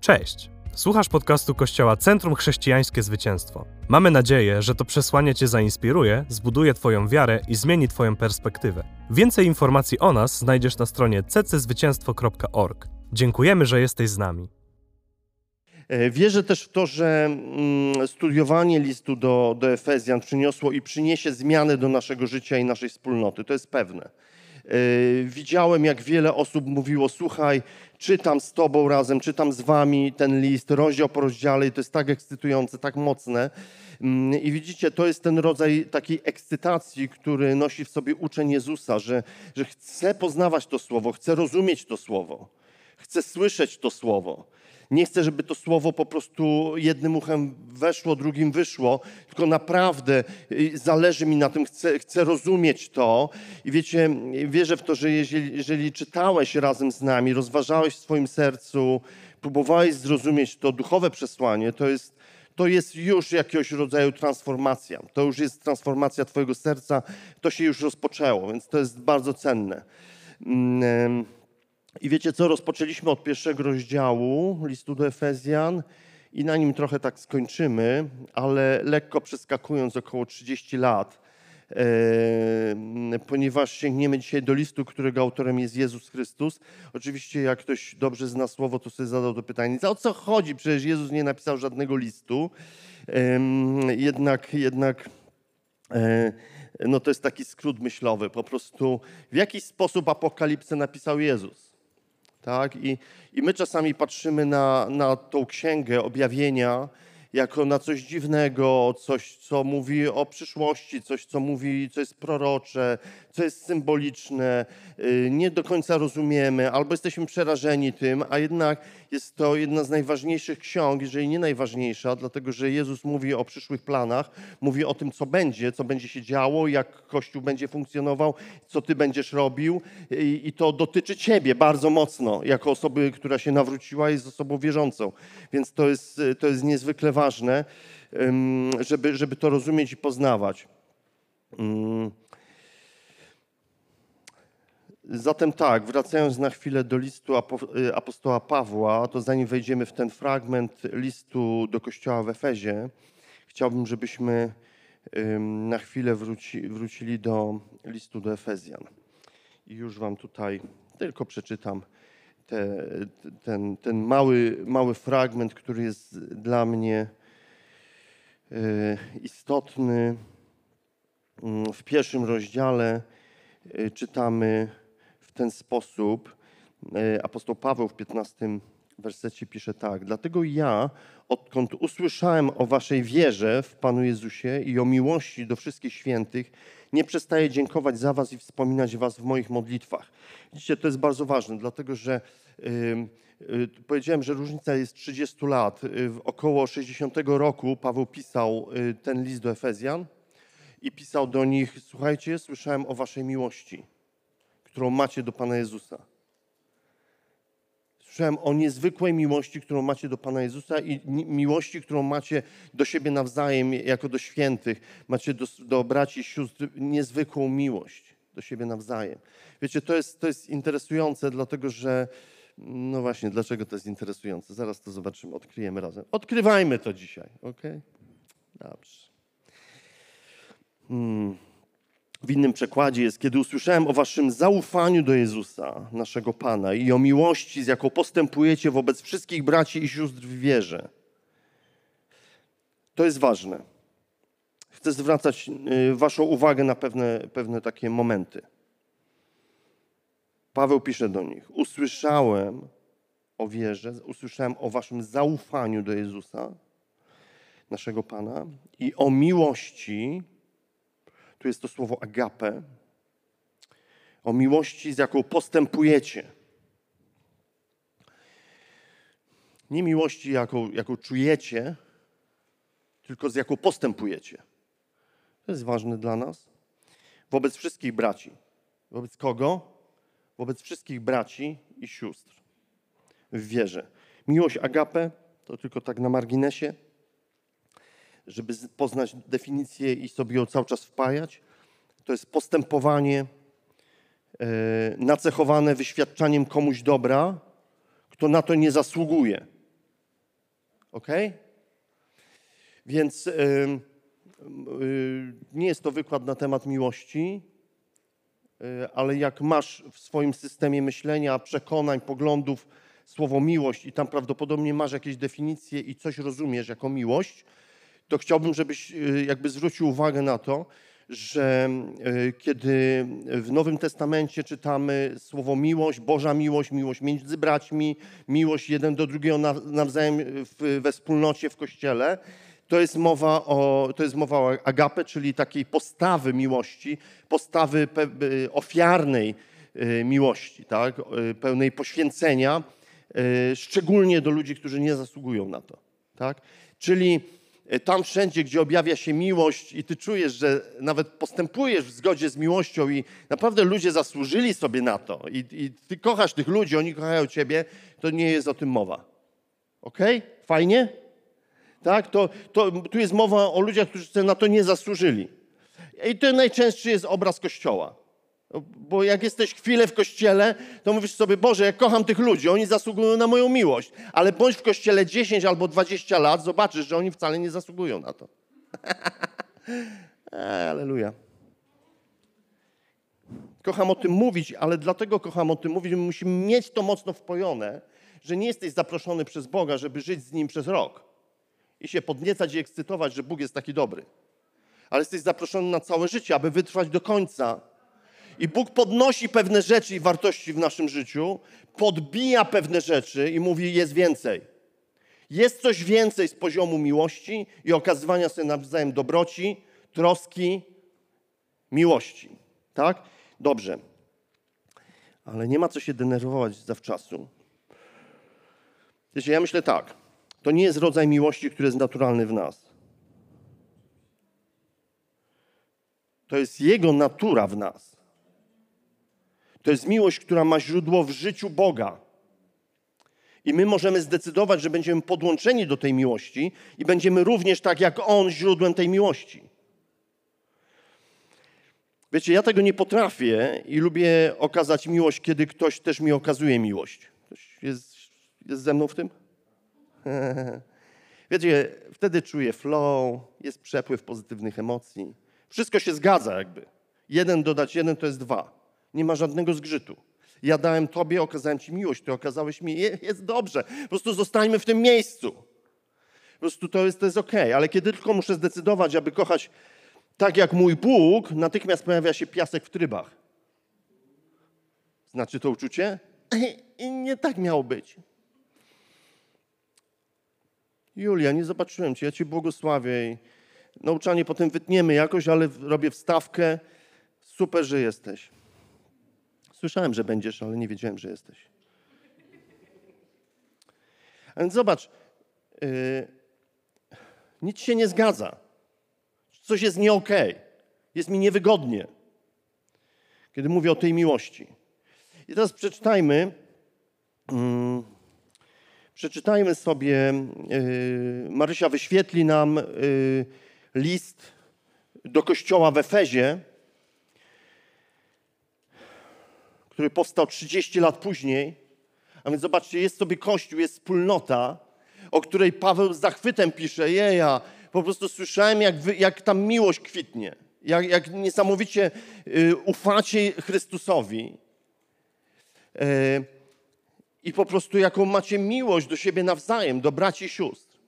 Cześć! Słuchasz podcastu Kościoła Centrum Chrześcijańskie Zwycięstwo. Mamy nadzieję, że to przesłanie Cię zainspiruje, zbuduje Twoją wiarę i zmieni Twoją perspektywę. Więcej informacji o nas znajdziesz na stronie cczwycięstwo.org. Dziękujemy, że jesteś z nami. E, Wierzę też w to, że mm, studiowanie listu do, do Efezjan przyniosło i przyniesie zmiany do naszego życia i naszej wspólnoty. To jest pewne. E, Widziałem, jak wiele osób mówiło: Słuchaj, czytam z Tobą razem, czytam z Wami ten list, rozdział po rozdziale, i to jest tak ekscytujące, tak mocne. Mm, I widzicie, to jest ten rodzaj takiej ekscytacji, który nosi w sobie uczeń Jezusa, że, że chce poznawać to słowo, chce rozumieć to słowo, chce słyszeć to słowo. Nie chcę, żeby to słowo po prostu jednym uchem weszło, drugim wyszło, tylko naprawdę y, zależy mi na tym, chcę, chcę rozumieć to. I wiecie, wierzę w to, że jeżeli, jeżeli czytałeś razem z nami, rozważałeś w swoim sercu, próbowałeś zrozumieć to duchowe przesłanie, to jest, to jest już jakiegoś rodzaju transformacja. To już jest transformacja Twojego serca, to się już rozpoczęło, więc to jest bardzo cenne. I wiecie co, rozpoczęliśmy od pierwszego rozdziału listu do Efezjan i na nim trochę tak skończymy, ale lekko przeskakując około 30 lat, e, ponieważ sięgniemy dzisiaj do listu, którego autorem jest Jezus Chrystus. Oczywiście jak ktoś dobrze zna słowo, to sobie zadał to pytanie, o co chodzi? Przecież Jezus nie napisał żadnego listu. Jednak, jednak e, no to jest taki skrót myślowy. Po prostu w jaki sposób apokalipsę napisał Jezus? Tak? I, I my czasami patrzymy na, na tą księgę objawienia jako na coś dziwnego, coś, co mówi o przyszłości, coś, co mówi, co jest prorocze, co jest symboliczne, y, nie do końca rozumiemy, albo jesteśmy przerażeni tym, a jednak jest to jedna z najważniejszych ksiąg, jeżeli nie najważniejsza, dlatego że Jezus mówi o przyszłych planach, mówi o tym, co będzie, co będzie się działo, jak Kościół będzie funkcjonował, co Ty będziesz robił i, i to dotyczy Ciebie bardzo mocno, jako osoby, która się nawróciła, jest osobą wierzącą. Więc to jest, to jest niezwykle ważne, ym, żeby, żeby to rozumieć i poznawać. Ym. Zatem tak, wracając na chwilę do listu y, apostoła Pawła, to zanim wejdziemy w ten fragment listu do kościoła w Efezie, chciałbym, żebyśmy na chwilę wróci, wrócili do listu do Efezjan. I już wam tutaj tylko przeczytam te, ten, ten mały, mały fragment, który jest dla mnie y, istotny. Mm, W pierwszym rozdziale y, czytamy w ten sposób. Y, Apostoł Paweł w 15 wersecie pisze tak. Dlatego ja, odkąd usłyszałem o waszej wierze w Panu Jezusie i o miłości do wszystkich świętych, nie przestaję dziękować za was i wspominać was w moich modlitwach. Widzicie, to jest bardzo ważne, dlatego że y, y, powiedziałem, że różnica jest 30 lat. Y, w około 60 roku Paweł pisał y, ten list do Efezjan i pisał do nich, słuchajcie, słyszałem o waszej miłości, którą macie do Pana Jezusa. Słyszałem o niezwykłej miłości, którą macie do Pana Jezusa i miłości, którą macie do siebie nawzajem, jako do świętych. Macie do, do braci i sióstr niezwykłą miłość do siebie nawzajem. Wiecie, to jest, to jest interesujące, dlatego że, no właśnie, dlaczego to jest interesujące? Zaraz to zobaczymy, odkryjemy razem. Odkrywajmy to dzisiaj, ok? Dobrze. Hmm. W innym przekładzie jest, kiedy usłyszałem o waszym zaufaniu do Jezusa, naszego Pana, i o miłości, z jaką postępujecie wobec wszystkich braci i sióstr w wierze. To jest ważne. Chcę zwracać y, waszą uwagę na pewne, pewne takie momenty. Paweł pisze do nich: Usłyszałem o wierze, usłyszałem o waszym zaufaniu do Jezusa, naszego Pana, i o miłości, tu jest to słowo agape, o miłości, z jaką postępujecie. Nie miłości, jaką, jaką czujecie, tylko z jaką postępujecie. To jest ważne dla nas. Wobec wszystkich braci. Wobec kogo? Wobec wszystkich braci i sióstr w wierze. Miłość agape, to tylko tak na marginesie, żeby poznać definicję i sobie ją cały czas wpajać. To jest postępowanie e, nacechowane wyświadczaniem komuś dobra, kto na to nie zasługuje. Ok? Więc y, y, nie jest to wykład na temat miłości, ale jak masz w swoim systemie myślenia, przekonań, poglądów słowo miłość i tam prawdopodobnie masz jakieś definicje i coś rozumiesz jako miłość, to chciałbym, żebyś y, jakby zwrócił uwagę na to, że y, kiedy w Nowym Testamencie czytamy słowo miłość, Boża miłość, miłość między braćmi, miłość jeden do drugiego nawzajem we wspólnocie w Kościele, to jest mowa o, to jest mowa o agape, czyli takiej postawy miłości, postawy y, ofiarnej miłości, tak? pełnej poświęcenia, szczególnie do ludzi, którzy nie zasługują na to. Tak? Czyli tam wszędzie, gdzie objawia się miłość i ty czujesz, że nawet postępujesz w zgodzie z miłością i naprawdę ludzie zasłużyli sobie na to i, i ty kochasz tych ludzi, oni kochają ciebie, to nie jest o tym mowa. Ok? Fajnie? Tak? To, to, tu jest mowa o ludziach, którzy na to nie zasłużyli. I to najczęstszy jest obraz Kościoła. Bo jak jesteś chwilę w kościele, to mówisz sobie, Boże, ja kocham tych ludzi, oni zasługują na moją miłość. Ale bądź w kościele 10 albo 20 lat, zobaczysz, że oni wcale nie zasługują na to. Aleluja. Kocham o tym mówić, ale dlatego kocham o tym mówić, że musimy mieć to mocno wpojone, że nie jesteś zaproszony przez Boga, żeby żyć z Nim przez rok i się podniecać i ekscytować, że Bóg jest taki dobry. Ale jesteś zaproszony na całe życie, aby wytrwać do końca i Bóg podnosi pewne rzeczy i wartości w naszym życiu, podbija pewne rzeczy i mówi: jest więcej. Jest coś więcej z poziomu miłości i okazywania sobie nawzajem dobroci, troski, miłości. Tak? Dobrze. Ale nie ma co się denerwować zawczasu. Wiecie, ja myślę tak. To nie jest rodzaj miłości, który jest naturalny w nas. To jest Jego natura w nas. To jest miłość, która ma źródło w życiu Boga. I my możemy zdecydować, że będziemy podłączeni do tej miłości i będziemy również tak jak On źródłem tej miłości. Wiecie, ja tego nie potrafię i lubię okazać miłość, kiedy ktoś też mi okazuje miłość. Ktoś jest, jest ze mną w tym? Wiecie, wtedy czuję flow, jest przepływ pozytywnych emocji. Wszystko się zgadza jakby. Jeden dodać jeden to jest dwa. Nie ma żadnego zgrzytu. Ja dałem Tobie, okazałem Ci miłość, Ty okazałeś mi, jest dobrze. Po prostu zostańmy w tym miejscu. Po prostu to jest, to jest ok, ale kiedy tylko muszę zdecydować, aby kochać tak jak mój Bóg, natychmiast pojawia się piasek w trybach. Znaczy to uczucie? I nie tak miało być. Julia, nie zobaczyłem Cię, ja Cię błogosławię. Nauczanie potem wytniemy jakoś, ale robię wstawkę. Super, że jesteś. Słyszałem, że będziesz, ale nie wiedziałem, że jesteś. A więc zobacz, yy, nic się nie zgadza. Coś jest nie. Okay. Jest mi niewygodnie, kiedy mówię o tej miłości. I teraz przeczytajmy, yy, przeczytajmy sobie, yy, Marysia wyświetli nam yy, list do kościoła w Efezie, który powstał 30 lat później. A więc zobaczcie, jest sobie Kościół, jest wspólnota, o której Paweł z zachwytem pisze, jeja, po prostu słyszałem, jak, wy, jak tam miłość kwitnie, jak, jak niesamowicie y, ufacie Chrystusowi. Y, I po prostu jaką macie miłość do siebie nawzajem, do braci i sióstr.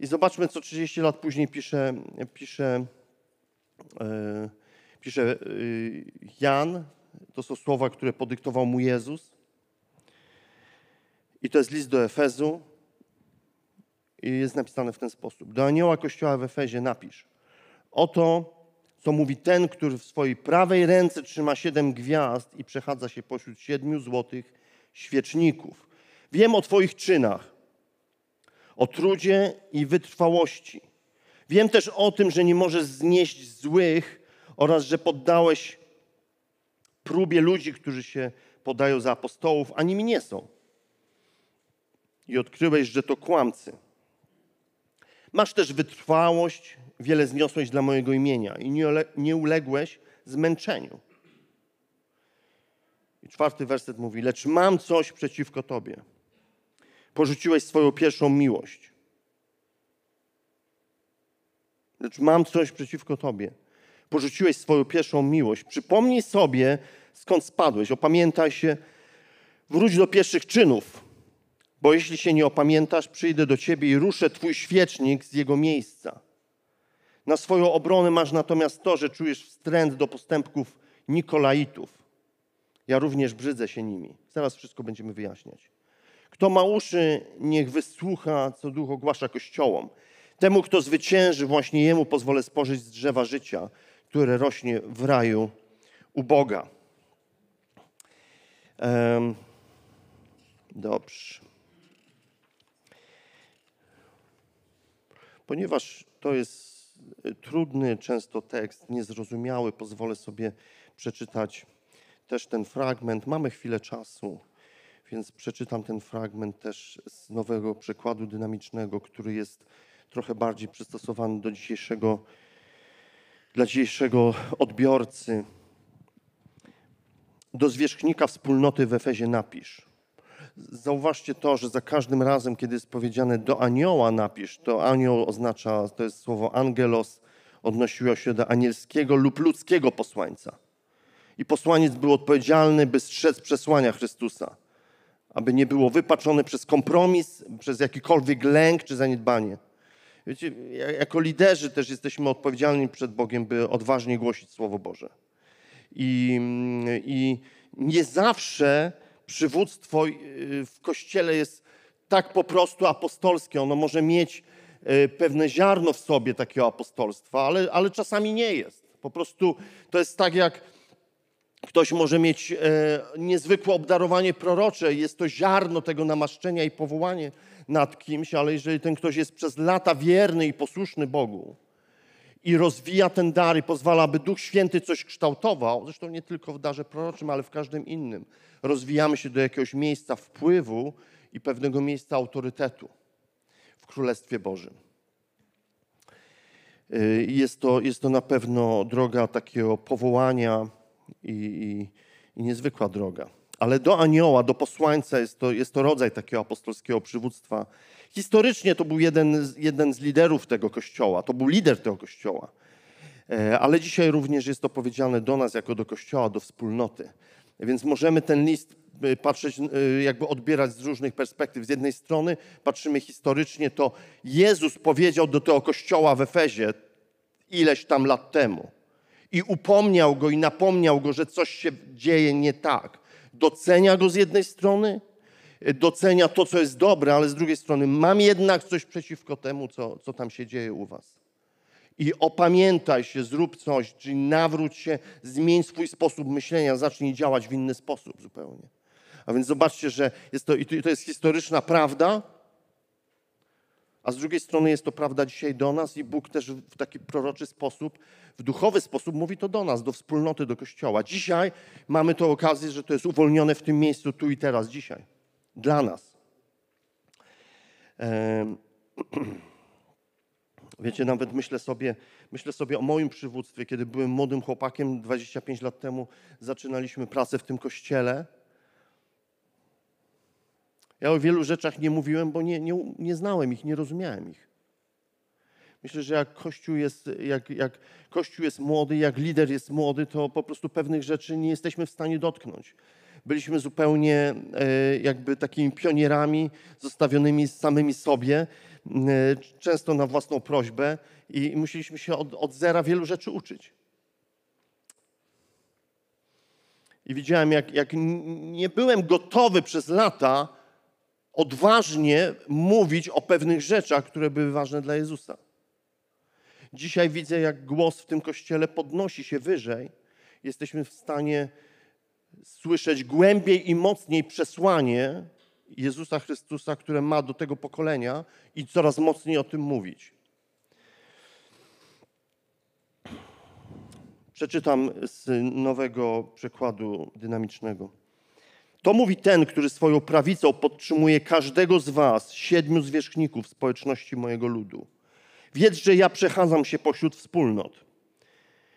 I zobaczmy, co 30 lat później pisze, pisze, y, pisze Jan to są słowa, które podyktował mu Jezus. I to jest list do Efezu. I jest napisane w ten sposób. Do anioła kościoła w Efezie napisz. Oto, co mówi ten, który w swojej prawej ręce trzyma siedem gwiazd i przechadza się pośród siedmiu złotych świeczników. Wiem o Twoich czynach, o trudzie i wytrwałości. Wiem też o tym, że nie możesz znieść złych oraz że poddałeś próbie ludzi, którzy się podają za apostołów, a nimi nie są. I odkryłeś, że to kłamcy. Masz też wytrwałość, wiele zniosłeś dla mojego imienia i nie uległeś zmęczeniu. I czwarty werset mówi: Lecz mam coś przeciwko tobie. Porzuciłeś swoją pierwszą miłość. Lecz mam coś przeciwko Tobie. Porzuciłeś swoją pierwszą miłość. Przypomnij sobie, skąd spadłeś. Opamiętaj się, wróć do pierwszych czynów. Bo jeśli się nie opamiętasz, przyjdę do Ciebie i ruszę Twój świecznik z jego miejsca. Na swoją obronę masz natomiast to, że czujesz wstręt do postępków Nikolaitów. Ja również brzydzę się nimi. Zaraz wszystko będziemy wyjaśniać. Kto ma uszy, niech wysłucha, co duch ogłasza kościołom. Temu, kto zwycięży, właśnie jemu pozwolę spożyć z drzewa życia, które rośnie w raju u Boga. Dobrze. Ponieważ to jest trudny często tekst, niezrozumiały, pozwolę sobie przeczytać też ten fragment. Mamy chwilę czasu, więc przeczytam ten fragment też z nowego przekładu dynamicznego, który jest trochę bardziej przystosowany do dzisiejszego, dla dzisiejszego odbiorcy. Do zwierzchnika wspólnoty w Efezie napisz. Zauważcie to, że za każdym razem, kiedy jest powiedziane do anioła napisz, to anioł oznacza, to jest słowo angelos, odnosiło się do anielskiego lub ludzkiego posłańca. I posłaniec był odpowiedzialny, by strzec przesłania Chrystusa, aby nie było wypaczone przez kompromis, przez jakikolwiek lęk czy zaniedbanie. Wiecie, jako liderzy też jesteśmy odpowiedzialni przed Bogiem, by odważnie głosić Słowo Boże. I, i nie zawsze przywództwo y, w Kościele jest tak po prostu apostolskie. Ono może mieć y, pewne ziarno w sobie takiego apostolstwa, ale, ale czasami nie jest. Po prostu to jest tak, jak ktoś może mieć e, niezwykłe obdarowanie prorocze, jest to ziarno tego namaszczenia i powołanie nad kimś, ale jeżeli ten ktoś jest przez lata wierny i posłuszny Bogu i rozwija ten dar i pozwala, aby Duch Święty coś kształtował, zresztą nie tylko w darze proroczym, ale w każdym innym, rozwijamy się do jakiegoś miejsca wpływu i pewnego miejsca autorytetu w Królestwie Bożym. Y, jest to, jest to na pewno droga takiego powołania i, i, i niezwykła droga. Ale do anioła, do posłańca jest to, jest to rodzaj takiego apostolskiego przywództwa. Historycznie to był jeden, jeden z liderów tego kościoła, to był lider tego kościoła. E, ale dzisiaj również jest to powiedziane do nas jako do kościoła, do wspólnoty. Więc możemy ten list e, patrzeć, e, jakby odbierać z różnych perspektyw. Z jednej strony patrzymy historycznie, to Jezus powiedział do tego kościoła w Efezie ileś tam lat temu i upomniał go i napomniał go, że coś się dzieje nie tak. Docenia go z jednej strony, docenia to, co jest dobre, ale z drugiej strony mam jednak coś przeciwko temu, co, co tam się dzieje u was. I opamiętaj się, zrób coś, czyli nawróć się, zmień swój sposób myślenia, zacznij działać w inny sposób zupełnie. A więc zobaczcie, że jest to, i to jest historyczna prawda, a z drugiej strony jest to prawda dzisiaj do nas i Bóg też w taki proroczy sposób, w duchowy sposób mówi to do nas, do wspólnoty, do Kościoła. Dzisiaj mamy tę okazję, że to jest uwolnione w tym miejscu, tu i teraz, dzisiaj. Dla nas. Wiecie, nawet myślę sobie, myślę sobie o moim przywództwie, kiedy byłem młodym chłopakiem 25 lat temu, zaczynaliśmy pracę w tym kościele. Ja o wielu rzeczach nie mówiłem, bo nie, nie, nie znałem ich, nie rozumiałem ich. Myślę, że jak Kościół, jest, jak, jak Kościół jest młody, jak lider jest młody, to po prostu pewnych rzeczy nie jesteśmy w stanie dotknąć. Byliśmy zupełnie e, jakby takimi pionierami zostawionymi samymi sobie, e, często na własną prośbę i musieliśmy się od, od zera wielu rzeczy uczyć. I widziałem, jak, jak nie byłem gotowy przez lata odważnie mówić o pewnych rzeczach, które były ważne dla Jezusa. Dzisiaj widzę, jak głos w tym kościele podnosi się wyżej. Jesteśmy w stanie słyszeć głębiej i mocniej przesłanie Jezusa Chrystusa, które ma do tego pokolenia i coraz mocniej o tym mówić. Przeczytam z nowego przekładu dynamicznego. To mówi ten, który swoją prawicą podtrzymuje każdego z was, siedmiu zwierzchników społeczności mojego ludu. Wiedz, że ja przechadzam się pośród wspólnot,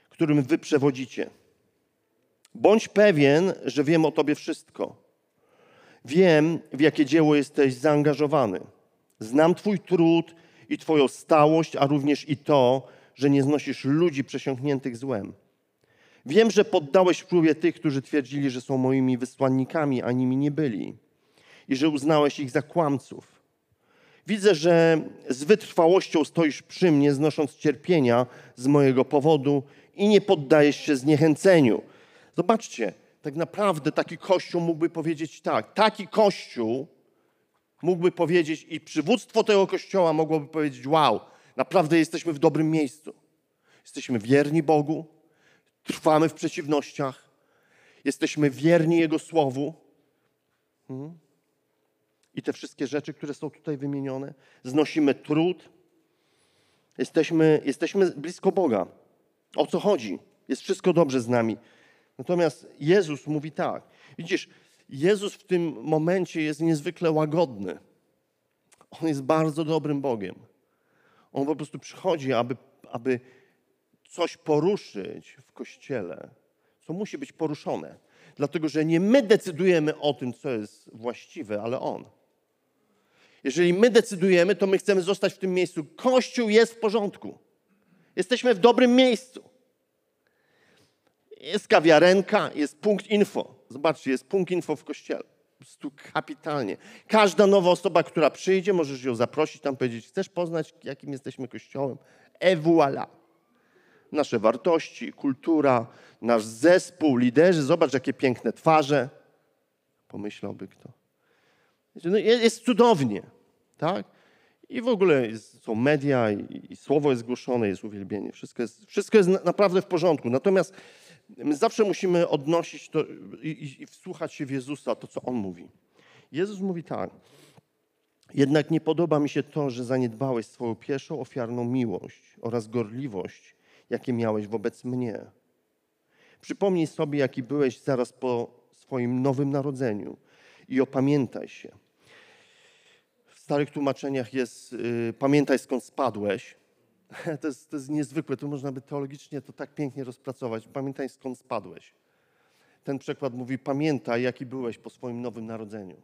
którym wy przewodzicie. Bądź pewien, że wiem o tobie wszystko. Wiem, w jakie dzieło jesteś zaangażowany. Znam Twój trud i Twoją stałość, a również i to, że nie znosisz ludzi przesiąkniętych złem. Wiem, że poddałeś próbie tych, którzy twierdzili, że są moimi wysłannikami, a nimi nie byli, i że uznałeś ich za kłamców. Widzę, że z wytrwałością stoisz przy mnie, znosząc cierpienia z mojego powodu i nie poddajesz się zniechęceniu. Zobaczcie, tak naprawdę taki kościół mógłby powiedzieć tak. Taki kościół mógłby powiedzieć i przywództwo tego kościoła mogłoby powiedzieć: Wow, naprawdę jesteśmy w dobrym miejscu. Jesteśmy wierni Bogu, trwamy w przeciwnościach, jesteśmy wierni Jego słowu. Hmm? I te wszystkie rzeczy, które są tutaj wymienione, znosimy trud, jesteśmy, jesteśmy blisko Boga. O co chodzi? Jest wszystko dobrze z nami. Natomiast Jezus mówi tak. Widzisz, Jezus w tym momencie jest niezwykle łagodny. On jest bardzo dobrym Bogiem. On po prostu przychodzi, aby, aby coś poruszyć w kościele, co musi być poruszone. Dlatego, że nie my decydujemy o tym, co jest właściwe, ale On. Jeżeli my decydujemy, to my chcemy zostać w tym miejscu. Kościół jest w porządku. Jesteśmy w dobrym miejscu. Jest kawiarenka, jest punkt info. Zobaczcie, jest punkt info w kościele. Po prostu kapitalnie. Każda nowa osoba, która przyjdzie, możesz ją zaprosić tam, powiedzieć, chcesz poznać, jakim jesteśmy kościołem? E voilà. Nasze wartości, kultura, nasz zespół, liderzy. Zobacz, jakie piękne twarze. Pomyślałby kto. No jest cudownie, tak? I w ogóle są media i, i, słowo jest głoszone, jest uwielbienie. Wszystko jest, wszystko jest naprawdę w porządku. Natomiast My zawsze musimy odnosić to i, i, i wsłuchać się w Jezusa, to co On mówi. Jezus mówi tak. Jednak nie podoba mi się to, że zaniedbałeś swoją pierwszą ofiarną miłość oraz gorliwość, jakie miałeś wobec mnie. Przypomnij sobie, jaki byłeś zaraz po swoim nowym narodzeniu i opamiętaj się. W starych tłumaczeniach jest y, pamiętaj skąd spadłeś, To jest, to jest niezwykłe, tu można by teologicznie to tak pięknie rozpracować. Pamiętaj skąd spadłeś. Ten przekład mówi: Pamiętaj, jaki byłeś po swoim nowym narodzeniu.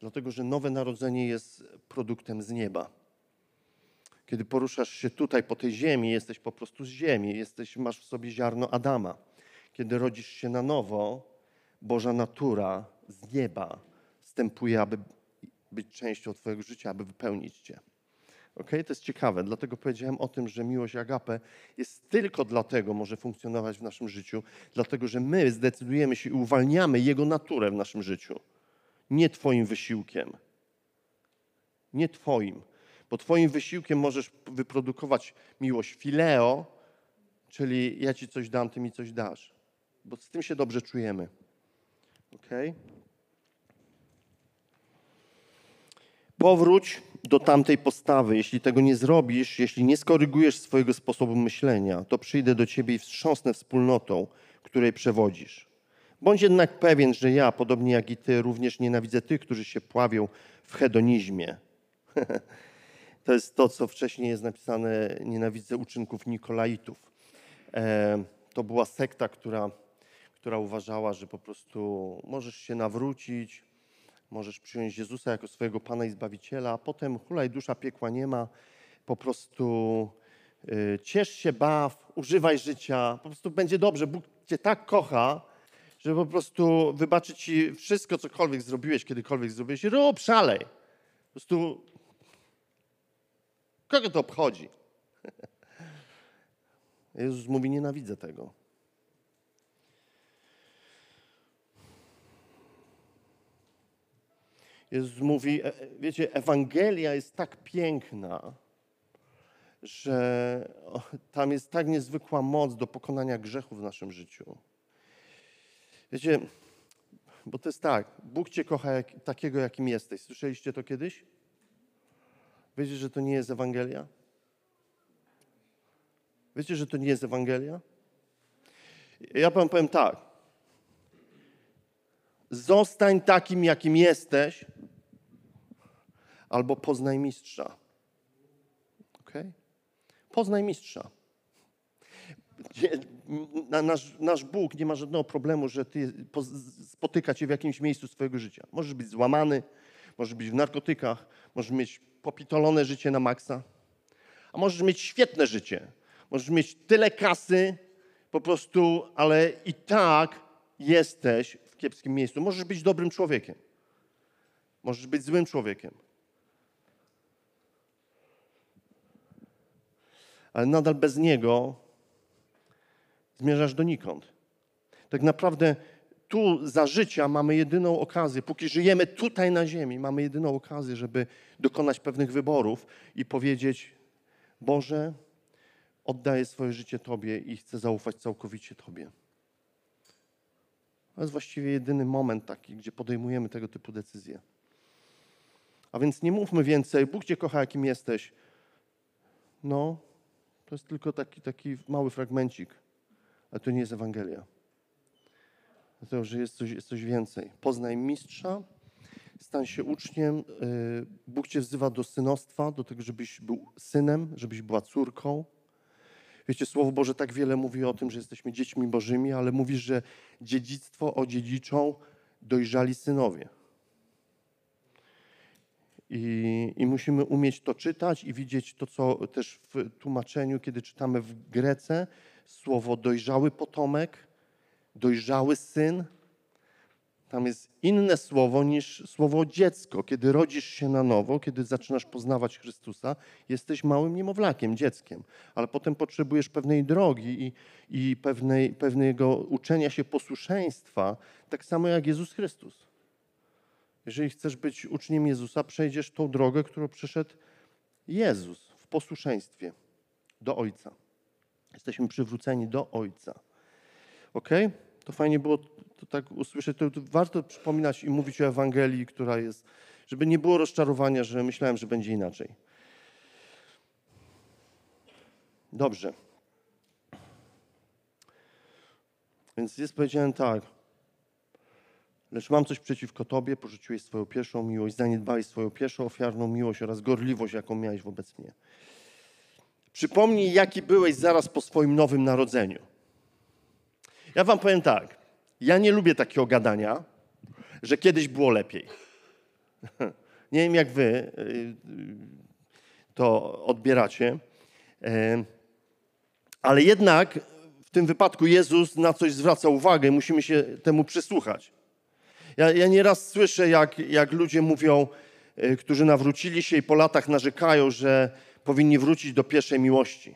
Dlatego, że nowe narodzenie jest produktem z nieba. Kiedy poruszasz się tutaj po tej ziemi, jesteś po prostu z ziemi, jesteś, masz w sobie ziarno Adama. Kiedy rodzisz się na nowo, Boża natura z nieba wstępuje, aby być częścią Twojego życia, aby wypełnić Cię. Okay? To jest ciekawe, dlatego powiedziałem o tym, że miłość agape jest tylko dlatego może funkcjonować w naszym życiu, dlatego że my zdecydujemy się i uwalniamy Jego naturę w naszym życiu. Nie Twoim wysiłkiem. Nie Twoim. Bo Twoim wysiłkiem możesz wyprodukować miłość fileo, czyli ja Ci coś dam, Ty mi coś dasz. Bo z tym się dobrze czujemy. Okay? Powróć do tamtej postawy. Jeśli tego nie zrobisz, jeśli nie skorygujesz swojego sposobu myślenia, to przyjdę do ciebie i wstrząsnę wspólnotą, której przewodzisz. Bądź jednak pewien, że ja, podobnie jak i ty, również nienawidzę tych, którzy się pławią w hedonizmie. to jest to, co wcześniej jest napisane, nienawidzę uczynków Nikolaitów. E, to była sekta, która, która uważała, że po prostu możesz się nawrócić, Możesz przyjąć Jezusa jako swojego Pana i Zbawiciela, a potem hulaj dusza piekła nie ma. Po prostu y, ciesz się, baw, używaj życia. Po prostu będzie dobrze. Bóg cię tak kocha, że po prostu wybaczy ci wszystko, cokolwiek zrobiłeś, kiedykolwiek zrobiłeś. Rób, szalej. Po prostu kogo to obchodzi? Jezus mówi, nienawidzę tego. Jezus mówi, e, e, wiecie, Ewangelia jest tak piękna, że tam jest tak niezwykła moc do pokonania grzechu w naszym życiu. Wiecie, bo to jest tak, Bóg cię kocha jak, takiego, jakim jesteś. Słyszeliście to kiedyś? Wiecie, że to nie jest Ewangelia? Wiecie, że to nie jest Ewangelia? Ja wam powiem tak. Zostań takim, jakim jesteś, albo poznaj mistrza. Ok? Poznaj mistrza. nasz, nasz Bóg nie ma żadnego problemu, że ty spotyka cię w jakimś miejscu swojego życia. Możesz być złamany, możesz być w narkotykach, możesz mieć popitolone życie na maksa, a możesz mieć świetne życie. Możesz mieć tyle kasy, po prostu, ale i tak jesteś w kiepskim miejscu. Możesz być dobrym człowiekiem. Możesz być złym człowiekiem. Ale nadal bez niego zmierzasz donikąd. Tak naprawdę tu za życia mamy jedyną okazję, póki żyjemy tutaj na ziemi, mamy jedyną okazję, żeby dokonać pewnych wyborów i powiedzieć: Boże, oddaję swoje życie Tobie i chcę zaufać całkowicie Tobie. To jest właściwie jedyny moment taki, gdzie podejmujemy tego typu decyzje. A więc nie mówmy więcej, Bóg Cię kocha, jakim jesteś. No, to jest tylko taki, taki mały fragmencik, ale to nie jest Ewangelia. Dlatego, że jest coś, jest coś więcej. Poznaj mistrza, stań się uczniem. Y, Bóg Cię wzywa do synostwa, do tego, żebyś był synem, żebyś była córką. Wiecie, Słowo Boże tak wiele mówi o tym, że jesteśmy dziećmi Bożymi, ale mówi, że dziedzictwo odziedziczą dojrzali synowie. I, I, musimy umieć to czytać i widzieć to, co też w tłumaczeniu, kiedy czytamy w Grece, słowo dojrzały potomek, dojrzały syn. Tam jest inne słowo niż słowo dziecko. Kiedy rodzisz się na nowo, kiedy zaczynasz poznawać Chrystusa, jesteś małym niemowlakiem, dzieckiem, ale potem potrzebujesz pewnej drogi i, i pewnej, pewnego uczenia się posłuszeństwa, tak samo jak Jezus Chrystus. Jeżeli chcesz być uczniem Jezusa, przejdziesz tą drogę, którą przeszedł Jezus w posłuszeństwie do Ojca. Jesteśmy przywróceni do Ojca. Ok? To fajnie było to tak usłyszeć. To, to warto przypominać i mówić o Ewangelii, która jest, żeby nie było rozczarowania, że myślałem, że będzie inaczej. Dobrze. Więc jest powiedziałem tak. Lecz mam coś przeciwko Tobie, porzuciłeś swoją pierwszą miłość, zaniedbałeś swoją pierwszą ofiarną miłość oraz gorliwość, jaką miałeś wobec mnie. Przypomnij, jaki byłeś zaraz po swoim nowym narodzeniu. Ja Wam powiem tak. Ja nie lubię takiego gadania, że kiedyś było lepiej. Nie wiem, jak Wy y, y, to odbieracie, ale jednak w tym wypadku Jezus na coś zwraca uwagę, musimy się temu przysłuchać. Ja, ja nieraz słyszę, jak, jak ludzie mówią, y, którzy nawrócili się i po latach narzekają, że powinni wrócić do pierwszej miłości.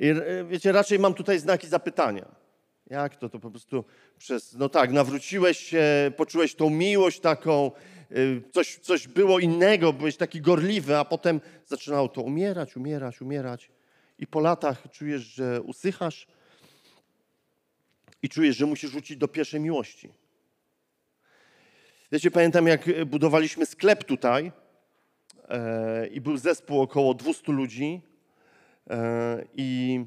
I y, wiecie, raczej mam tutaj znaki zapytania. Jak to? To po prostu przez, no tak, nawróciłeś się, poczułeś tą miłość taką, y, coś, coś było innego, byłeś taki gorliwy, a potem zaczynało to umierać, umierać, umierać. I po latach czujesz, że usychasz i czujesz, że musisz wrócić do pierwszej miłości. Wiecie, pamiętam jak budowaliśmy sklep tutaj e, i był zespół około 200 ludzi e, i,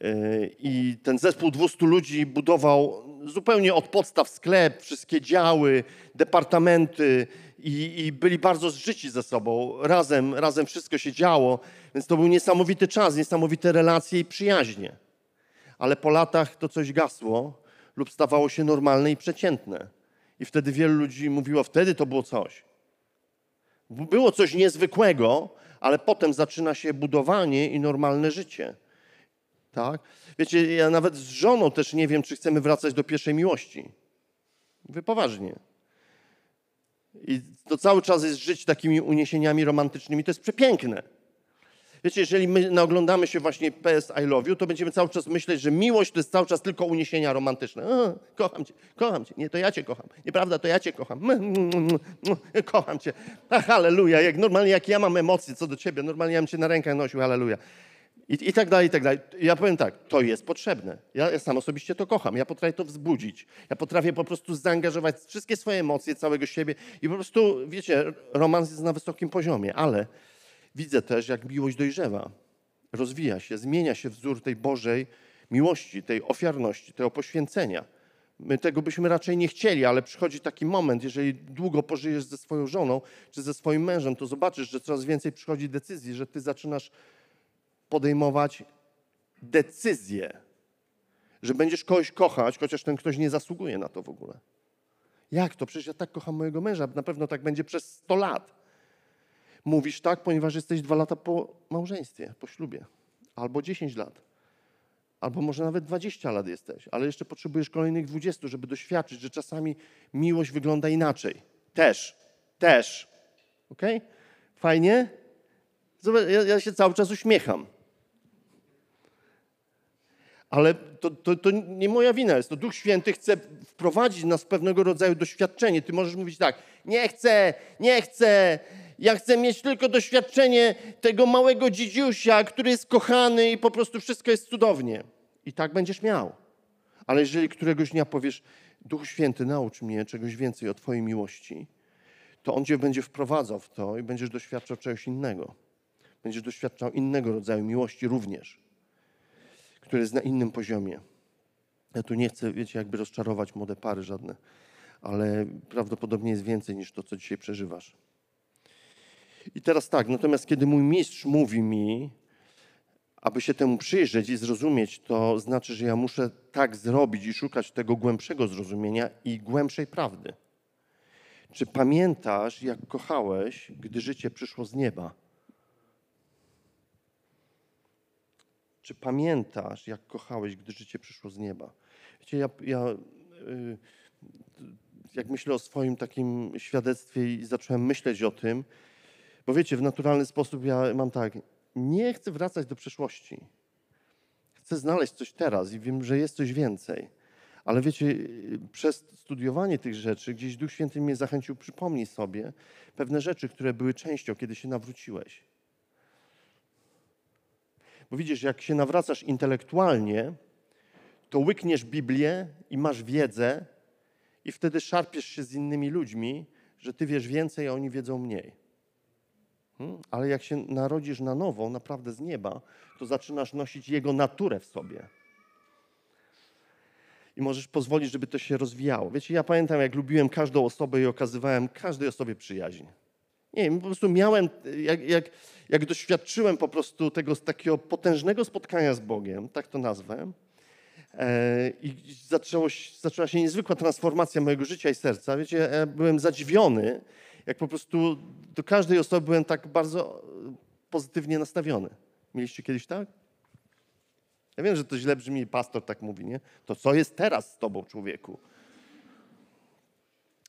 e, i ten zespół 200 ludzi budował zupełnie od podstaw sklep, wszystkie działy, departamenty i, i byli bardzo zżyci ze sobą. Razem, razem wszystko się działo, więc to był niesamowity czas, niesamowite relacje i przyjaźnie. Ale po latach to coś gasło lub stawało się normalne i przeciętne. I wtedy wielu ludzi mówiło, wtedy to było coś. Było coś niezwykłego, ale potem zaczyna się budowanie i normalne życie. Tak? Wiecie, ja nawet z żoną też nie wiem, czy chcemy wracać do pierwszej miłości. Wy poważnie. I to cały czas jest żyć takimi uniesieniami romantycznymi. To jest przepiękne. Wiecie, jeżeli my naoglądamy się właśnie PS I Love You, to będziemy cały czas myśleć, że miłość to jest cały czas tylko uniesienia romantyczne. O, kocham cię, kocham cię. Nie, to ja cię kocham. Nieprawda, to ja cię kocham. Kocham cię. Ach, halleluja. Jak normalnie, jak ja mam emocje co do ciebie, normalnie ja bym cię na rękach nosił, halleluja. I, I tak dalej, i tak dalej. Ja powiem tak, to jest potrzebne. Ja, ja sam osobiście to kocham. Ja potrafię to wzbudzić. Ja potrafię po prostu zaangażować wszystkie swoje emocje, całego siebie i po prostu, wiecie, romans jest na wysokim poziomie, ale widzę też, jak miłość dojrzewa, rozwija się, zmienia się wzór tej Bożej miłości, tej ofiarności, tego poświęcenia. My tego byśmy raczej nie chcieli, ale przychodzi taki moment, jeżeli długo pożyjesz ze swoją żoną czy ze swoim mężem, to zobaczysz, że coraz więcej przychodzi decyzji, że ty zaczynasz podejmować decyzję, że będziesz kogoś kochać, chociaż ten ktoś nie zasługuje na to w ogóle. Jak to? Przecież ja tak kocham mojego męża, na pewno tak będzie przez 100 lat. Mówisz tak, ponieważ jesteś dwa lata po małżeństwie, po ślubie, albo 10 lat, albo może nawet 20 lat jesteś, ale jeszcze potrzebujesz kolejnych 20, żeby doświadczyć, że czasami miłość wygląda inaczej. Też, też. Ok? Fajnie? Zobacz, ja, ja się cały czas uśmiecham. Ale to, to, to, nie moja wina jest. To Duch Święty chce wprowadzić nas w pewnego rodzaju doświadczenie. Ty możesz mówić tak, nie chcę, nie chcę. Ja chcę mieć tylko doświadczenie tego małego dzidziusia, który jest kochany i po prostu wszystko jest cudownie. I tak będziesz miał. Ale jeżeli któregoś dnia powiesz, Duch Święty, naucz mnie czegoś więcej o Twojej miłości, to On Cię będzie wprowadzał w to i będziesz doświadczał czegoś innego. Będziesz doświadczał innego rodzaju miłości również który jest na innym poziomie. Ja tu nie chcę, wiecie, jakby rozczarować młode pary żadne, ale prawdopodobnie jest więcej niż to, co dzisiaj przeżywasz. I teraz tak, natomiast kiedy mój mistrz mówi mi, aby się temu przyjrzeć i zrozumieć, to znaczy, że ja muszę tak zrobić i szukać tego głębszego zrozumienia i głębszej prawdy. Czy pamiętasz, jak kochałeś, gdy życie przyszło z nieba? Czy pamiętasz, jak kochałeś, gdy życie przyszło z nieba? Wiecie, ja, ja y, jak myślę o swoim takim świadectwie i zacząłem myśleć o tym, bo wiecie, w naturalny sposób ja mam tak, nie chcę wracać do przeszłości. Chcę znaleźć coś teraz i wiem, że jest coś więcej. Ale wiecie, przez studiowanie tych rzeczy, gdzieś Duch Święty mnie zachęcił, przypomnij sobie pewne rzeczy, które były częścią, kiedy się nawróciłeś. Bo widzisz, jak się nawracasz intelektualnie, to łykniesz Biblię i masz wiedzę, i wtedy szarpiesz się z innymi ludźmi, że ty wiesz więcej, a oni wiedzą mniej. Hmm? Ale jak się narodzisz na nowo, naprawdę z nieba, to zaczynasz nosić jego naturę w sobie. I możesz pozwolić, żeby to się rozwijało. Wiecie, ja pamiętam, jak lubiłem każdą osobę i okazywałem każdej osobie przyjaźń. Nie wiem, po prostu miałem, jak, jak, jak doświadczyłem po prostu tego takiego potężnego spotkania z Bogiem, tak to nazwę, e, i zaczęło, zaczęła się niezwykła transformacja mojego życia i serca. Wiecie, ja byłem zadziwiony, jak po prostu do każdej osoby byłem tak bardzo pozytywnie nastawiony. Mieliście kiedyś tak? Ja wiem, że to źle brzmi, pastor tak mówi, nie? To co jest teraz z tobą, człowieku?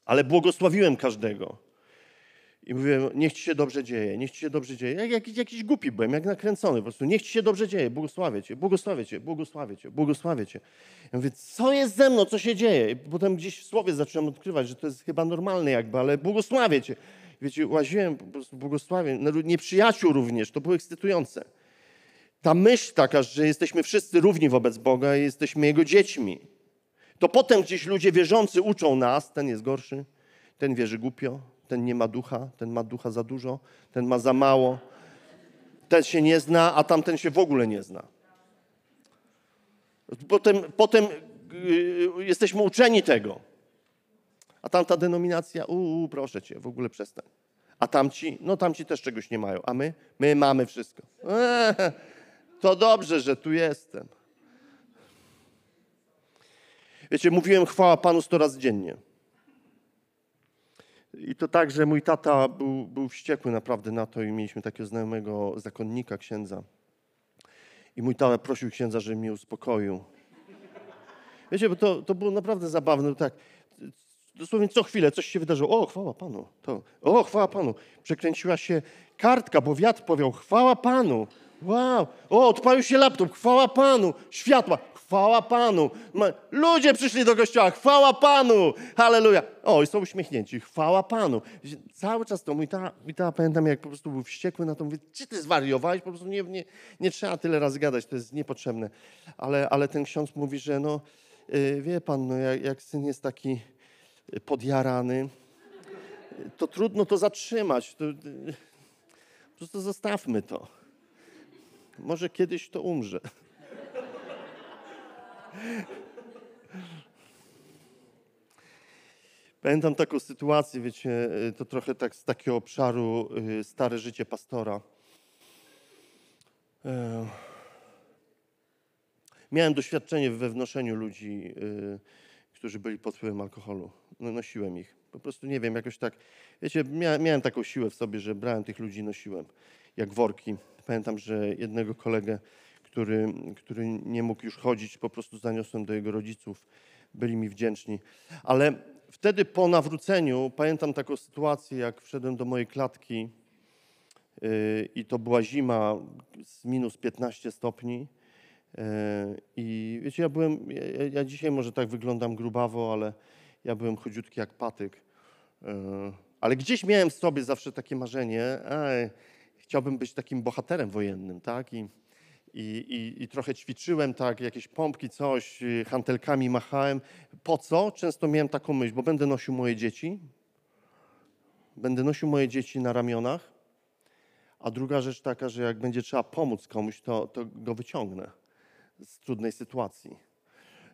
Ale błogosławiłem każdego. I mówiłem, niech ci się dobrze dzieje, niech ci się dobrze dzieje. Jak, jakiś, jakiś głupi byłem, jak nakręcony po prostu. Niech ci się dobrze dzieje, błogosławię cię, błogosławię cię, błogosławię cię, błogosławię cię. Ja mówię, co jest ze mną, co się dzieje? I potem gdzieś w słowie zacząłem odkrywać, że to jest chyba normalne jakby, ale błogosławię cię. Wiecie, łaziłem po prostu błogosławię. Nieprzyjaciół również, to było ekscytujące. Ta myśl taka, że jesteśmy wszyscy równi wobec Boga i jesteśmy Jego dziećmi. To potem gdzieś ludzie wierzący uczą nas, ten jest gorszy, ten wierzy głupio, ten nie ma ducha, ten ma ducha za dużo, ten ma za mało, ten się nie zna, a tamten się w ogóle nie zna. Potem, potem yy, jesteśmy uczeni tego. A tamta denominacja, uuu, proszę cię, w ogóle przestań. A tamci, no tamci też czegoś nie mają. A my? My mamy wszystko. Eee, to dobrze, że tu jestem. Wiecie, mówiłem chwała Panu sto razy dziennie. I to tak, że mój tata był, był wściekły naprawdę na to i mieliśmy takiego znajomego zakonnika, księdza. I mój tata prosił księdza, żeby mnie uspokoił. Wiecie, bo to, to było naprawdę zabawne. Tak, dosłownie co chwilę coś się wydarzyło. O, chwała Panu. To, o, chwała Panu. Przekręciła się kartka, bo wiatr powiał. Chwała Panu. Wow. O, odpalił się laptop. Chwała Panu. Światła. Chwała Panu. Ludzie przyszli do kościoła. Chwała Panu. Halleluja. O, i są uśmiechnięci. Chwała Panu. Cały czas to mój ta, ta pamiętam, jak po prostu był wściekły na to. Mówię, czy ty zwariowałeś? Po prostu nie, nie, nie trzeba tyle razy gadać. To jest niepotrzebne. Ale, ale ten ksiądz mówi, że no, yy, wie pan, no, jak, jak syn jest taki podjarany, to trudno to zatrzymać. To, po prostu zostawmy to. Może kiedyś to umrze. Pamiętam taką sytuację, wiecie, to trochę tak z takiego obszaru y, stare życie pastora. E, Miałem doświadczenie we wnoszeniu ludzi, y, którzy byli pod wpływem alkoholu. No, nosiłem ich. Po prostu nie wiem, jakoś tak. Wiecie, miałem taką siłę w sobie, że brałem tych ludzi, nosiłem jak worki. Pamiętam, że jednego kolegę, który, który nie mógł już chodzić, po prostu zaniosłem do jego rodziców. Byli mi wdzięczni. Ale wtedy po nawróceniu pamiętam taką sytuację, jak wszedłem do mojej klatki yy, i to była zima z minus 15 stopni. Yy, I wiecie, ja byłem, ja, ja dzisiaj może tak wyglądam grubawo, ale ja byłem chudziutki jak patyk. Yy, ale gdzieś miałem w sobie zawsze takie marzenie, chciałbym być takim bohaterem wojennym, tak? I, i, i, i trochę ćwiczyłem, tak, jakieś pompki, coś, y, hantelkami machałem. Po co? Często miałem taką myśl, bo będę nosił moje dzieci, będę nosił moje dzieci na ramionach, a druga rzecz taka, że jak będzie trzeba pomóc komuś, to, to go wyciągnę z trudnej sytuacji.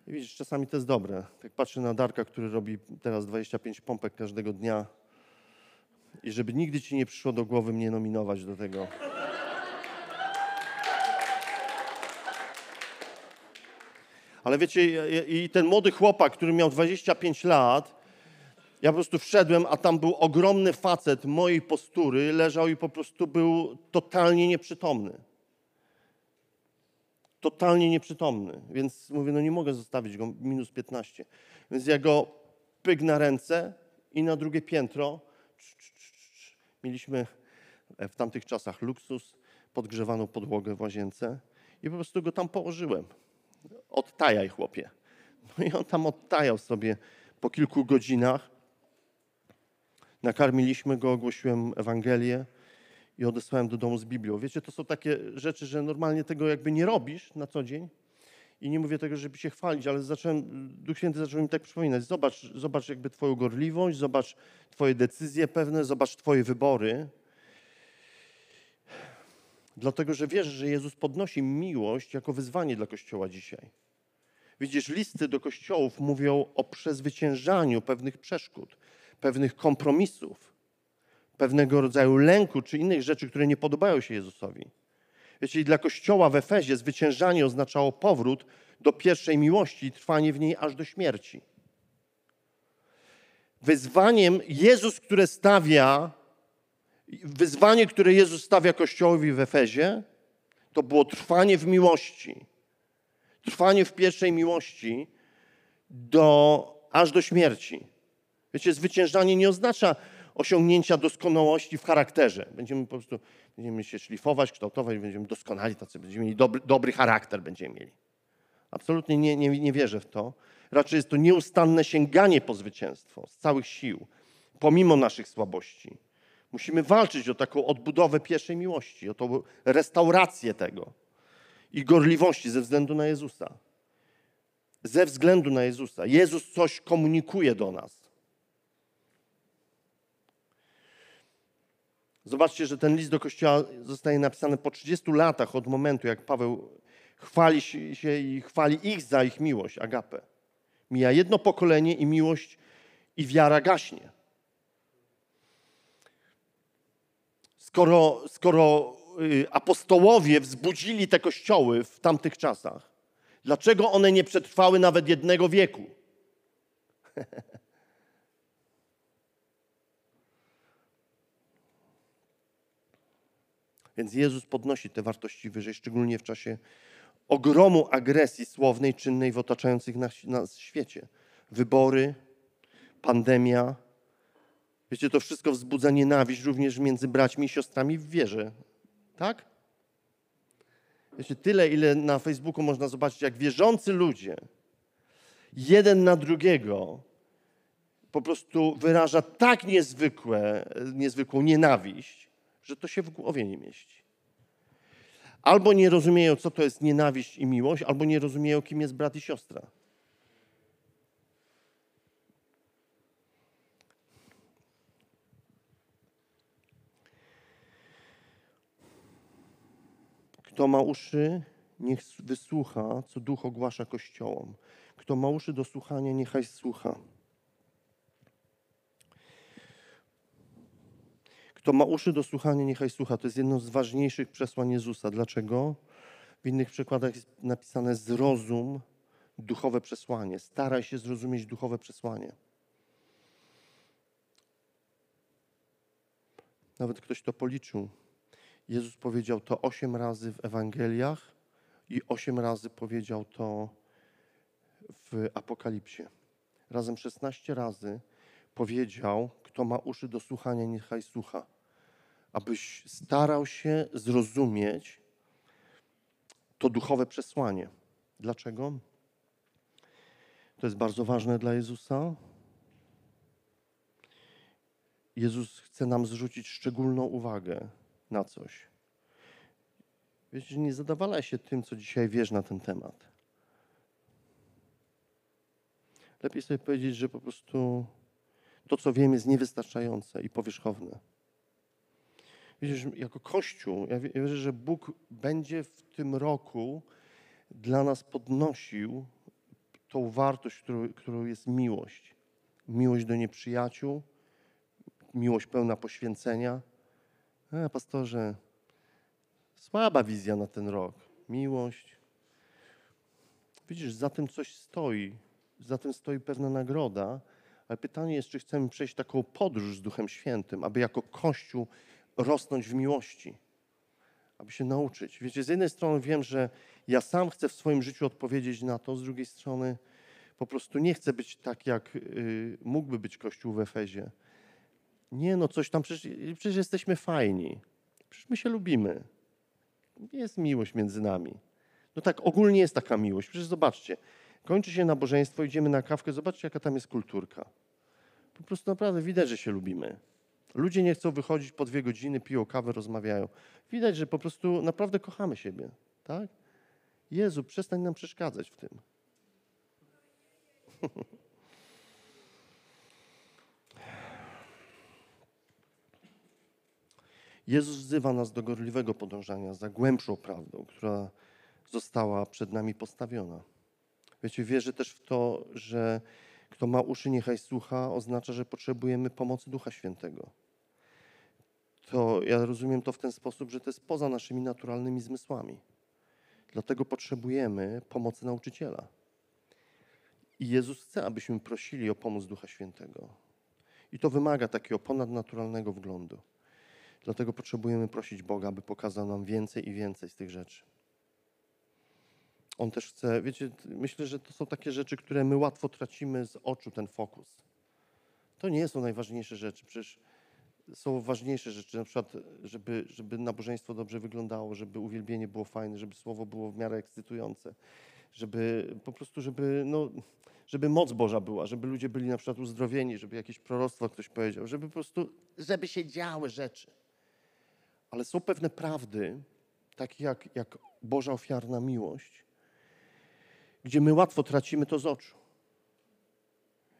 I widzisz, czasami to jest dobre. Tak patrzę na Darka, który robi teraz 25 pompek każdego dnia i żeby nigdy ci nie przyszło do głowy mnie nominować do tego. Ale wiecie, i ten młody chłopak, który miał 25 lat, ja po prostu wszedłem, a tam był ogromny facet mojej postury, leżał i po prostu był totalnie nieprzytomny. Totalnie nieprzytomny. Więc mówię, no nie mogę zostawić go minus 15. Więc ja go pyk na ręce i na drugie piętro. Mieliśmy w tamtych czasach luksus, podgrzewaną podłogę w łazience i po prostu go tam położyłem odtajaj chłopie. No i on tam odtajał sobie po kilku godzinach. Nakarmiliśmy go, ogłosiłem Ewangelię i odesłałem do domu z Biblią. Wiecie, to są takie rzeczy, że normalnie tego jakby nie robisz na co dzień. I nie mówię tego, żeby się chwalić, ale zacząłem, Duch Święty zaczął mi tak przypominać. Zobacz, zobacz jakby Twoją gorliwość, zobacz Twoje decyzje pewne, zobacz Twoje wybory. Dlatego, że wierzę, że Jezus podnosi miłość jako wyzwanie dla Kościoła dzisiaj. Widzisz, listy do kościołów mówią o przezwyciężaniu pewnych przeszkód, pewnych kompromisów, pewnego rodzaju lęku czy innych rzeczy, które nie podobają się Jezusowi. Wiecie, dla kościoła w Efezie zwyciężanie oznaczało powrót do pierwszej miłości i trwanie w niej aż do śmierci. Wyzwaniem Jezus, które stawia wyzwanie, które Jezus stawia Kościołowi w Efezie, to było trwanie w miłości. Trwanie w pierwszej miłości do, aż do śmierci. Wiecie, zwyciężanie nie oznacza osiągnięcia doskonałości w charakterze. Będziemy po prostu będziemy się szlifować, kształtować, będziemy doskonali tacy, będziemy mieli dobry, dobry charakter będziemy mieli. Absolutnie nie, nie, nie wierzę w to. Raczej jest to nieustanne sięganie po zwycięstwo z całych sił, pomimo naszych słabości. Musimy walczyć o taką odbudowę pierwszej miłości, o tą restaurację tego i gorliwości ze względu na Jezusa. Ze względu na Jezusa. Jezus coś komunikuje do nas. Zobaczcie, że ten list do Kościoła zostaje napisany po 30 latach od momentu, jak Paweł chwali się i chwali ich za ich miłość, agapę. Mija jedno pokolenie i miłość i wiara gaśnie. Skoro, skoro y, apostołowie wzbudzili te kościoły w tamtych czasach, dlaczego one nie przetrwały nawet jednego wieku? Więc Jezus podnosi te wartości wyżej, szczególnie w czasie ogromu agresji słownej, czynnej w otaczających nas, nas świecie. Wybory, pandemia, Wiecie, to wszystko wzbudza nienawiść również między braćmi i siostrami w wierze. Tak? Wiecie, tyle, ile na Facebooku można zobaczyć, jak wierzący ludzie jeden na drugiego po prostu wyraża tak niezwykłe, niezwykłą nienawiść, że to się w głowie nie mieści. Albo nie rozumieją, co to jest nienawiść i miłość, albo nie rozumieją, kim jest brat i siostra. Kto ma uszy, niech wysłucha, co duch ogłasza kościołom. Kto ma uszy do słuchania, niechaj słucha. Kto ma uszy do słuchania, niechaj słucha. To jest jedno z ważniejszych przesłań Jezusa. Dlaczego? W innych przykładach jest napisane zrozum duchowe przesłanie. Staraj się zrozumieć duchowe przesłanie. Nawet ktoś to policzył. Jezus powiedział to osiem razy w Ewangeliach i osiem razy powiedział to w Apokalipsie. Razem 16 razy powiedział, kto ma uszy do słuchania, niechaj słucha. Abyś starał się zrozumieć to duchowe przesłanie. Dlaczego? To jest bardzo ważne dla Jezusa. Jezus chce nam zwrócić szczególną uwagę na coś. Wiecie, nie zadawalaj się tym, co dzisiaj wiesz na ten temat. Lepiej sobie powiedzieć, że po prostu to, co wiem, jest niewystarczające i powierzchowne. Widzisz, jako Kościół, ja wierzę, że Bóg będzie w tym roku dla nas podnosił tą wartość, którą, którą jest miłość. Miłość do nieprzyjaciół, miłość pełna poświęcenia. A, pastorze, słaba wizja na ten rok. Miłość. Widzisz, za tym coś stoi. Za tym stoi pewna nagroda. Ale pytanie jest, czy chcemy przejść taką podróż z Duchem Świętym, aby jako Kościół rosnąć w miłości, aby się nauczyć. Wiecie, z jednej strony wiem, że ja sam chcę w swoim życiu odpowiedzieć na to, z drugiej strony po prostu nie chcę być tak, jak y, mógłby być Kościół w Efezie. Nie, no coś tam, przecież, przecież jesteśmy fajni. Przecież my się lubimy. Jest miłość między nami. No tak, ogólnie jest taka miłość. Przecież zobaczcie, kończy się nabożeństwo, idziemy na kawkę, zobaczcie, jaka tam jest kulturka. Po prostu naprawdę widać, że się lubimy. Ludzie nie chcą wychodzić po dwie godziny, piją kawę, rozmawiają. Widać, że po prostu naprawdę kochamy siebie. Tak? Jezu, przestań nam przeszkadzać w tym. Jezus wzywa nas do gorliwego podążania za głębszą prawdą, która została przed nami postawiona. Wiecie, wierzę też w to, że kto ma uszy, niechaj słucha, oznacza, że potrzebujemy pomocy Ducha Świętego. To ja rozumiem to w ten sposób, że to jest poza naszymi naturalnymi zmysłami. Dlatego potrzebujemy pomocy nauczyciela. I Jezus chce, abyśmy prosili o pomoc Ducha Świętego. I to wymaga takiego ponadnaturalnego wglądu. Dlatego potrzebujemy prosić Boga, aby pokazał nam więcej i więcej z tych rzeczy. On też chce, wiecie, myślę, że to są takie rzeczy, które my łatwo tracimy z oczu, ten fokus. To nie są najważniejsze rzeczy. Przecież są ważniejsze rzeczy, na przykład, żeby, żeby nabożeństwo dobrze wyglądało, żeby uwielbienie było fajne, żeby słowo było w miarę ekscytujące, żeby po prostu, żeby, no, żeby moc Boża była, żeby ludzie byli na przykład uzdrowieni, żeby jakieś proroctwo ktoś powiedział, żeby po prostu, żeby się działy rzeczy. Ale są pewne prawdy, takie jak, jak Boża ofiarna miłość, gdzie my łatwo tracimy to z oczu.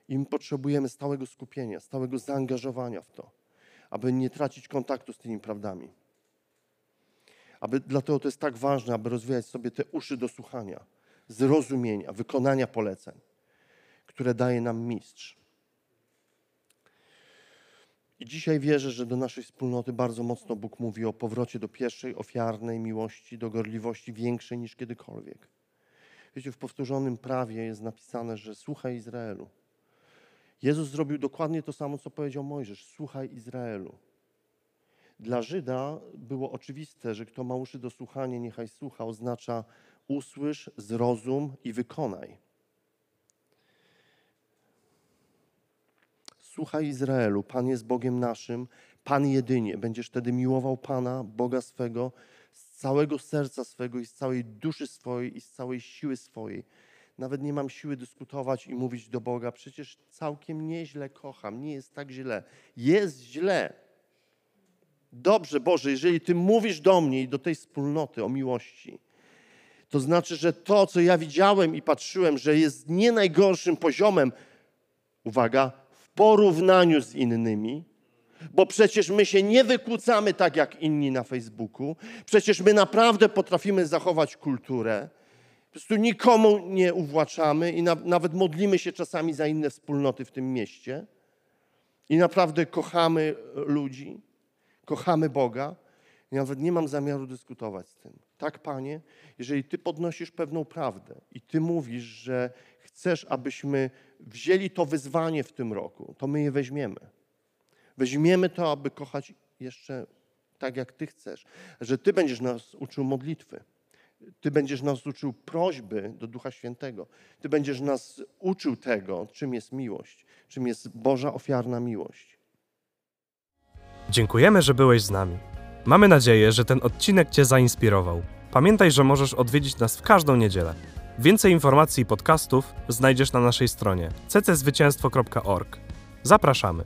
I my potrzebujemy stałego skupienia, stałego zaangażowania w to, aby nie tracić kontaktu z tymi prawdami. Aby, dlatego to jest tak ważne, aby rozwijać sobie te uszy do słuchania, zrozumienia, wykonania poleceń, które daje nam mistrz. I dzisiaj wierzę, że do naszej wspólnoty bardzo mocno Bóg mówi o powrocie do pierwszej ofiarnej miłości, do gorliwości większej niż kiedykolwiek. Wiecie, w powtórzonym prawie jest napisane, że słuchaj Izraelu. Jezus zrobił dokładnie to samo, co powiedział Mojżesz. Słuchaj Izraelu. Dla Żyda było oczywiste, że kto ma uszy do słuchania, niechaj słucha, oznacza usłysz, zrozum i wykonaj. Słuchaj Izraelu, Pan jest Bogiem naszym, Pan jedynie. Będziesz wtedy miłował Pana, Boga swego, z całego serca swego i z całej duszy swojej i z całej siły swojej. Nawet nie mam siły dyskutować i mówić do Boga, przecież całkiem nieźle kocham, nie jest tak źle. Jest źle. Dobrze, Boże, jeżeli Ty mówisz do mnie i do tej wspólnoty o miłości, to znaczy, że to, co ja widziałem i patrzyłem, że jest nie najgorszym poziomem, uwaga, porównaniu z innymi, bo przecież my się nie wykłócamy tak jak inni na Facebooku, przecież my naprawdę potrafimy zachować kulturę, po prostu nikomu nie uwłaczamy i na, nawet modlimy się czasami za inne wspólnoty w tym mieście i naprawdę kochamy ludzi, kochamy Boga. Ja nawet nie mam zamiaru dyskutować z tym. Tak, Panie, jeżeli Ty podnosisz pewną prawdę i Ty mówisz, że chcesz, abyśmy wzięli to wyzwanie w tym roku, to my je weźmiemy. Weźmiemy to, aby kochać jeszcze tak, jak Ty chcesz. Że Ty będziesz nas uczył modlitwy. Ty będziesz nas uczył prośby do Ducha Świętego. Ty będziesz nas uczył tego, czym jest miłość, czym jest Boża ofiarna miłość. Dziękujemy, że byłeś z nami. Mamy nadzieję, że ten odcinek Cię zainspirował. Pamiętaj, że możesz odwiedzić nas w każdą niedzielę. Więcej informacji i podcastów znajdziesz na naszej stronie cczwycięstwo.org. Zapraszamy.